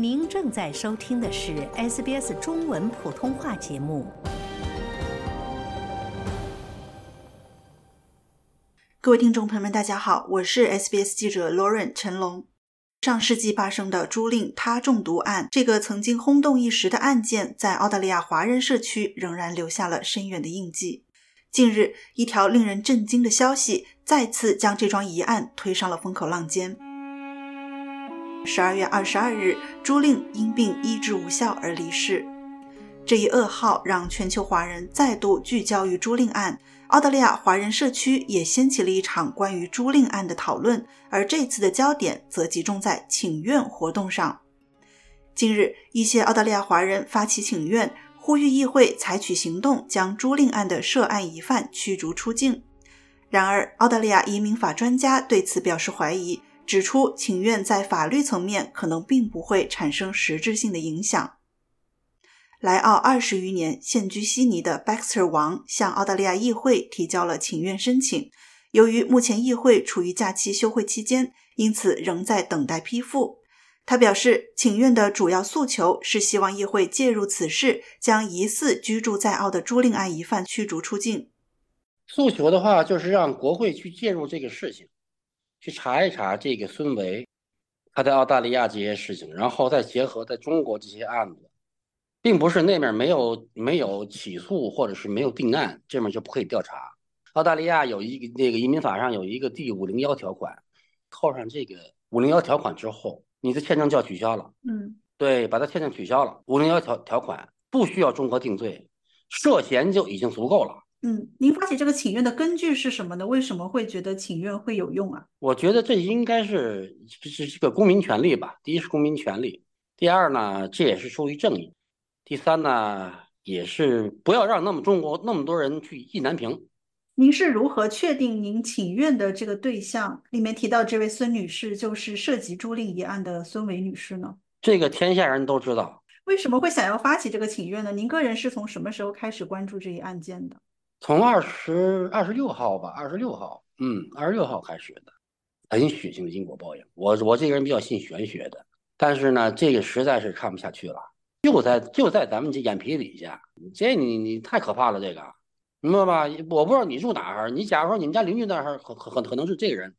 您正在收听的是 SBS 中文普通话节目。各位听众朋友们，大家好，我是 SBS 记者 Lauren 陈龙。上世纪发生的朱令他中毒案，这个曾经轰动一时的案件，在澳大利亚华人社区仍然留下了深远的印记。近日，一条令人震惊的消息再次将这桩疑案推上了风口浪尖。十二月二十二日，朱令因病医治无效而离世。这一噩耗让全球华人再度聚焦于朱令案，澳大利亚华人社区也掀起了一场关于朱令案的讨论，而这次的焦点则集中在请愿活动上。近日，一些澳大利亚华人发起请愿，呼吁议会采取行动，将朱令案的涉案疑犯驱逐出境。然而，澳大利亚移民法专家对此表示怀疑。指出，请愿在法律层面可能并不会产生实质性的影响。来澳二十余年、现居悉尼的 Baxter 王向澳大利亚议会提交了请愿申请。由于目前议会处于假期休会期间，因此仍在等待批复。他表示，请愿的主要诉求是希望议会介入此事，将疑似居住在澳的租赁案疑犯驱逐出境。诉求的话，就是让国会去介入这个事情。去查一查这个孙维他在澳大利亚这些事情，然后再结合在中国这些案子，并不是那面没有没有起诉或者是没有定案，这面就不可以调查。澳大利亚有一个那个移民法上有一个第五零幺条款，扣上这个五零幺条款之后，你的签证就要取消了。嗯，对，把他签证取消了。五零幺条条款不需要中国定罪，涉嫌就已经足够了。嗯，您发起这个请愿的根据是什么呢？为什么会觉得请愿会有用啊？我觉得这应该是是这个公民权利吧。第一是公民权利，第二呢，这也是出于正义，第三呢，也是不要让那么中国那么多人去意难平。您是如何确定您请愿的这个对象里面提到这位孙女士就是涉及朱令一案的孙伟女士呢？这个天下人都知道。为什么会想要发起这个请愿呢？您个人是从什么时候开始关注这一案件的？从二十二十六号吧，二十六号，嗯，二十六号开始的，很血腥的因果报应。我我这个人比较信玄学的，但是呢，这个实在是看不下去了，就在就在咱们这眼皮底下，这你你太可怕了，这个明白吧？我不知道你住哪儿，你假如说你们家邻居那儿，可可可能是这个人，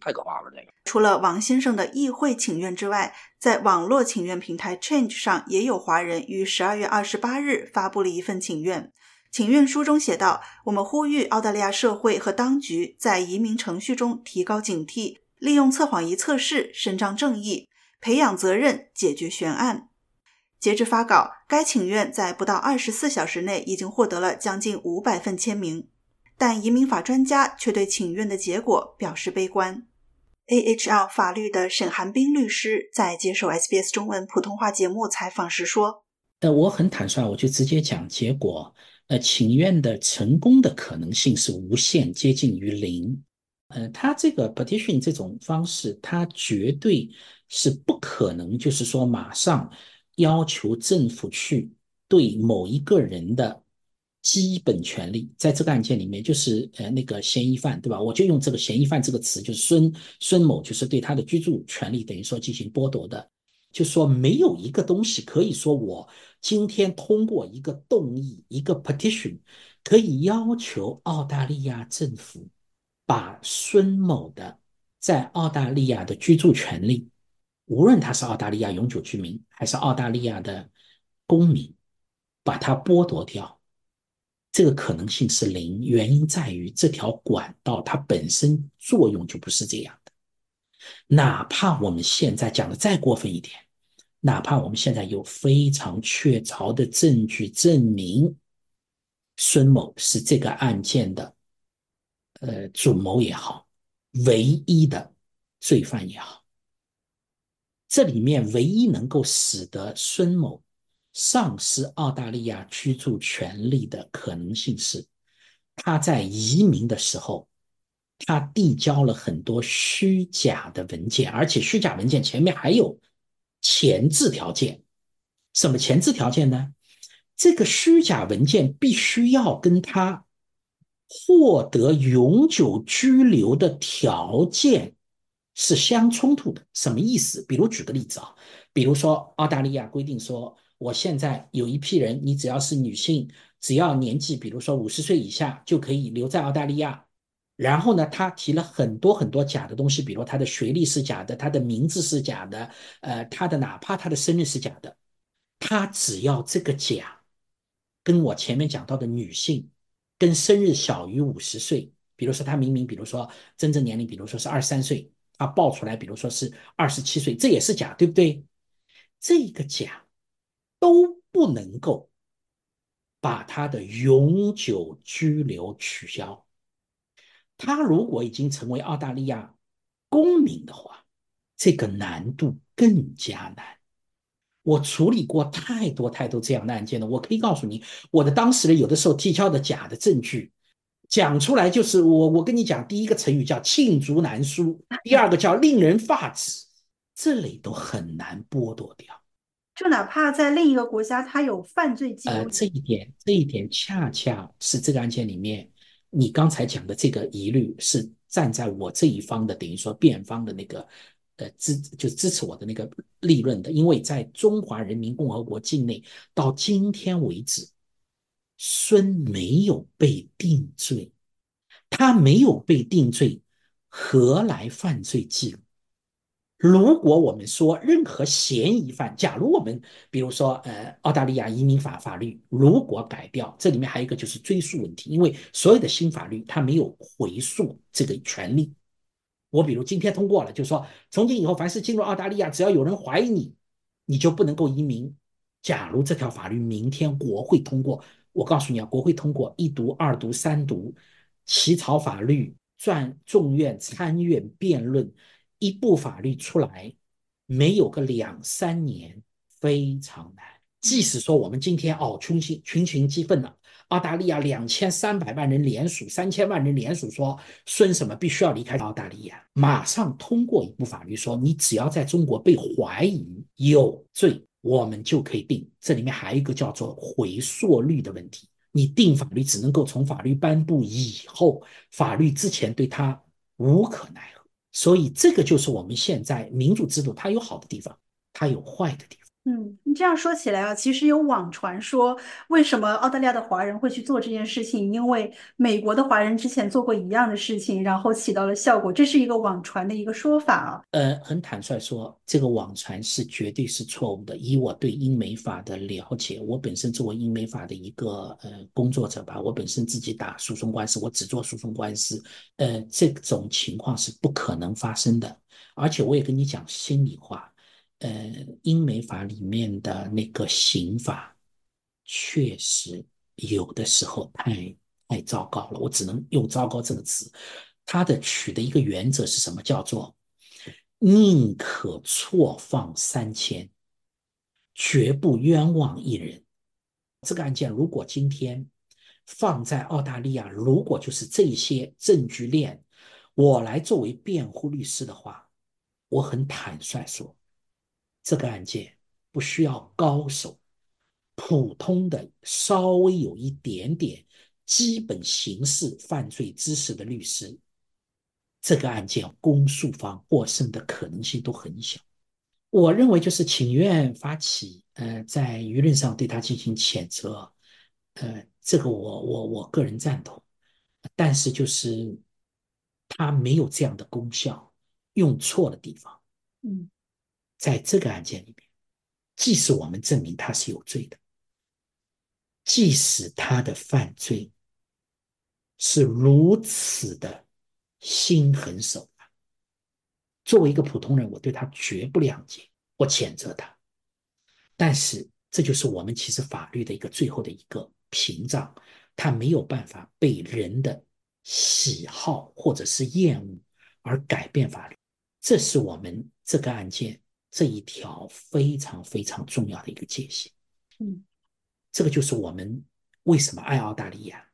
太可怕了，这个。除了王先生的议会请愿之外，在网络请愿平台 Change 上，也有华人于十二月二十八日发布了一份请愿。请愿书中写道：“我们呼吁澳大利亚社会和当局在移民程序中提高警惕，利用测谎仪测试伸张正义，培养责任，解决悬案。”截至发稿，该请愿在不到二十四小时内已经获得了将近五百份签名，但移民法专家却对请愿的结果表示悲观。AHL 法律的沈寒冰律师在接受 SBS 中文普通话节目采访时说：“但我很坦率，我就直接讲结果。”呃，请愿的成功的可能性是无限接近于零。呃，他这个 petition 这种方式，他绝对是不可能，就是说马上要求政府去对某一个人的基本权利，在这个案件里面，就是呃那个嫌疑犯，对吧？我就用这个嫌疑犯这个词，就是孙孙某，就是对他的居住权利等于说进行剥夺的。就说没有一个东西可以说我今天通过一个动议一个 petition 可以要求澳大利亚政府把孙某的在澳大利亚的居住权利，无论他是澳大利亚永久居民还是澳大利亚的公民，把它剥夺掉，这个可能性是零。原因在于这条管道它本身作用就不是这样的。哪怕我们现在讲的再过分一点，哪怕我们现在有非常确凿的证据证明孙某是这个案件的呃主谋也好，唯一的罪犯也好，这里面唯一能够使得孙某丧失澳大利亚居住权利的可能性是，他在移民的时候。他递交了很多虚假的文件，而且虚假文件前面还有前置条件。什么前置条件呢？这个虚假文件必须要跟他获得永久居留的条件是相冲突的。什么意思？比如举个例子啊，比如说澳大利亚规定说，我现在有一批人，你只要是女性，只要年纪比如说五十岁以下，就可以留在澳大利亚。然后呢，他提了很多很多假的东西，比如他的学历是假的，他的名字是假的，呃，他的哪怕他的生日是假的，他只要这个假，跟我前面讲到的女性，跟生日小于五十岁，比如说他明明，比如说真正年龄，比如说是二十三岁，他报出来，比如说是二十七岁，这也是假，对不对？这个假都不能够把他的永久居留取消。他如果已经成为澳大利亚公民的话，这个难度更加难。我处理过太多太多这样的案件了，我可以告诉你，我的当事人有的时候提交的假的证据，讲出来就是我我跟你讲，第一个成语叫罄竹难书，第二个叫令人发指，这里都很难剥夺掉。就哪怕在另一个国家，他有犯罪记录，呃，这一点这一点恰恰是这个案件里面。你刚才讲的这个疑虑是站在我这一方的，等于说辩方的那个呃支就支持我的那个立论的，因为在中华人民共和国境内到今天为止，孙没有被定罪，他没有被定罪，何来犯罪记录？如果我们说任何嫌疑犯，假如我们比如说呃澳大利亚移民法法律如果改掉，这里面还有一个就是追诉问题，因为所有的新法律它没有回溯这个权利。我比如今天通过了，就是说从今以后凡是进入澳大利亚，只要有人怀疑你，你就不能够移民。假如这条法律明天国会通过，我告诉你啊，国会通过一读、二读、三读，起草法律，转众院、参院辩论。一部法律出来，没有个两三年，非常难。即使说我们今天哦，群情群情激愤了，澳大利亚两千三百万人联署，三千万人联署说孙什么必须要离开澳大利亚，马上通过一部法律说，你只要在中国被怀疑有罪，我们就可以定。这里面还有一个叫做回溯率的问题，你定法律只能够从法律颁布以后，法律之前对他无可奈何。所以，这个就是我们现在民主制度，它有好的地方，它有坏的地方。嗯，你这样说起来啊，其实有网传说，为什么澳大利亚的华人会去做这件事情？因为美国的华人之前做过一样的事情，然后起到了效果，这是一个网传的一个说法啊。呃，很坦率说，这个网传是绝对是错误的。以我对英美法的了解，我本身作为英美法的一个呃工作者吧，我本身自己打诉讼官司，我只做诉讼官司，呃，这种情况是不可能发生的。而且我也跟你讲心里话。呃，英美法里面的那个刑法，确实有的时候太太糟糕了，我只能用“糟糕”这个词。它的取的一个原则是什么？叫做宁可错放三千，绝不冤枉一人。这个案件如果今天放在澳大利亚，如果就是这些证据链，我来作为辩护律师的话，我很坦率说。这个案件不需要高手，普通的稍微有一点点基本刑事犯罪知识的律师，这个案件公诉方获胜的可能性都很小。我认为就是请愿发起，呃，在舆论上对他进行谴责，呃，这个我我我个人赞同，但是就是他没有这样的功效，用错了地方，嗯。在这个案件里面，即使我们证明他是有罪的，即使他的犯罪是如此的心狠手辣，作为一个普通人，我对他绝不谅解，我谴责他。但是，这就是我们其实法律的一个最后的一个屏障，他没有办法被人的喜好或者是厌恶而改变法律。这是我们这个案件。这一条非常非常重要的一个界限，嗯，这个就是我们为什么爱澳大利亚。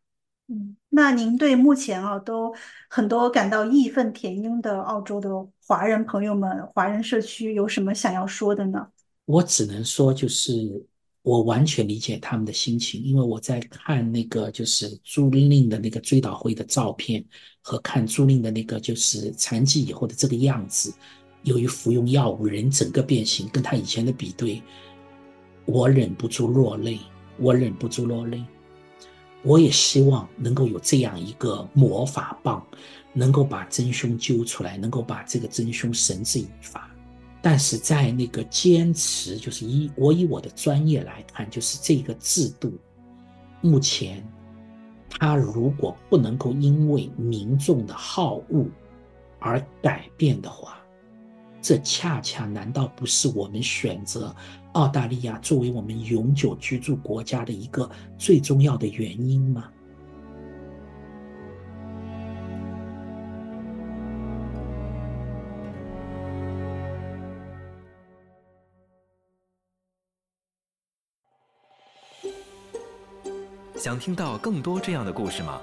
嗯，那您对目前啊都很多感到义愤填膺的澳洲的华人朋友们、华人社区有什么想要说的呢？我只能说，就是我完全理解他们的心情，因为我在看那个就是朱令的那个追悼会的照片，和看朱令的那个就是残疾以后的这个样子，由于服用药物，人整个变形，跟他以前的比对，我忍不住落泪，我忍不住落泪。我也希望能够有这样一个魔法棒，能够把真凶揪出来，能够把这个真凶绳之以法。但是在那个坚持，就是以我以我的专业来看，就是这个制度，目前，它如果不能够因为民众的好恶而改变的话，这恰恰难道不是我们选择澳大利亚作为我们永久居住国家的一个最重要的原因吗？想听到更多这样的故事吗？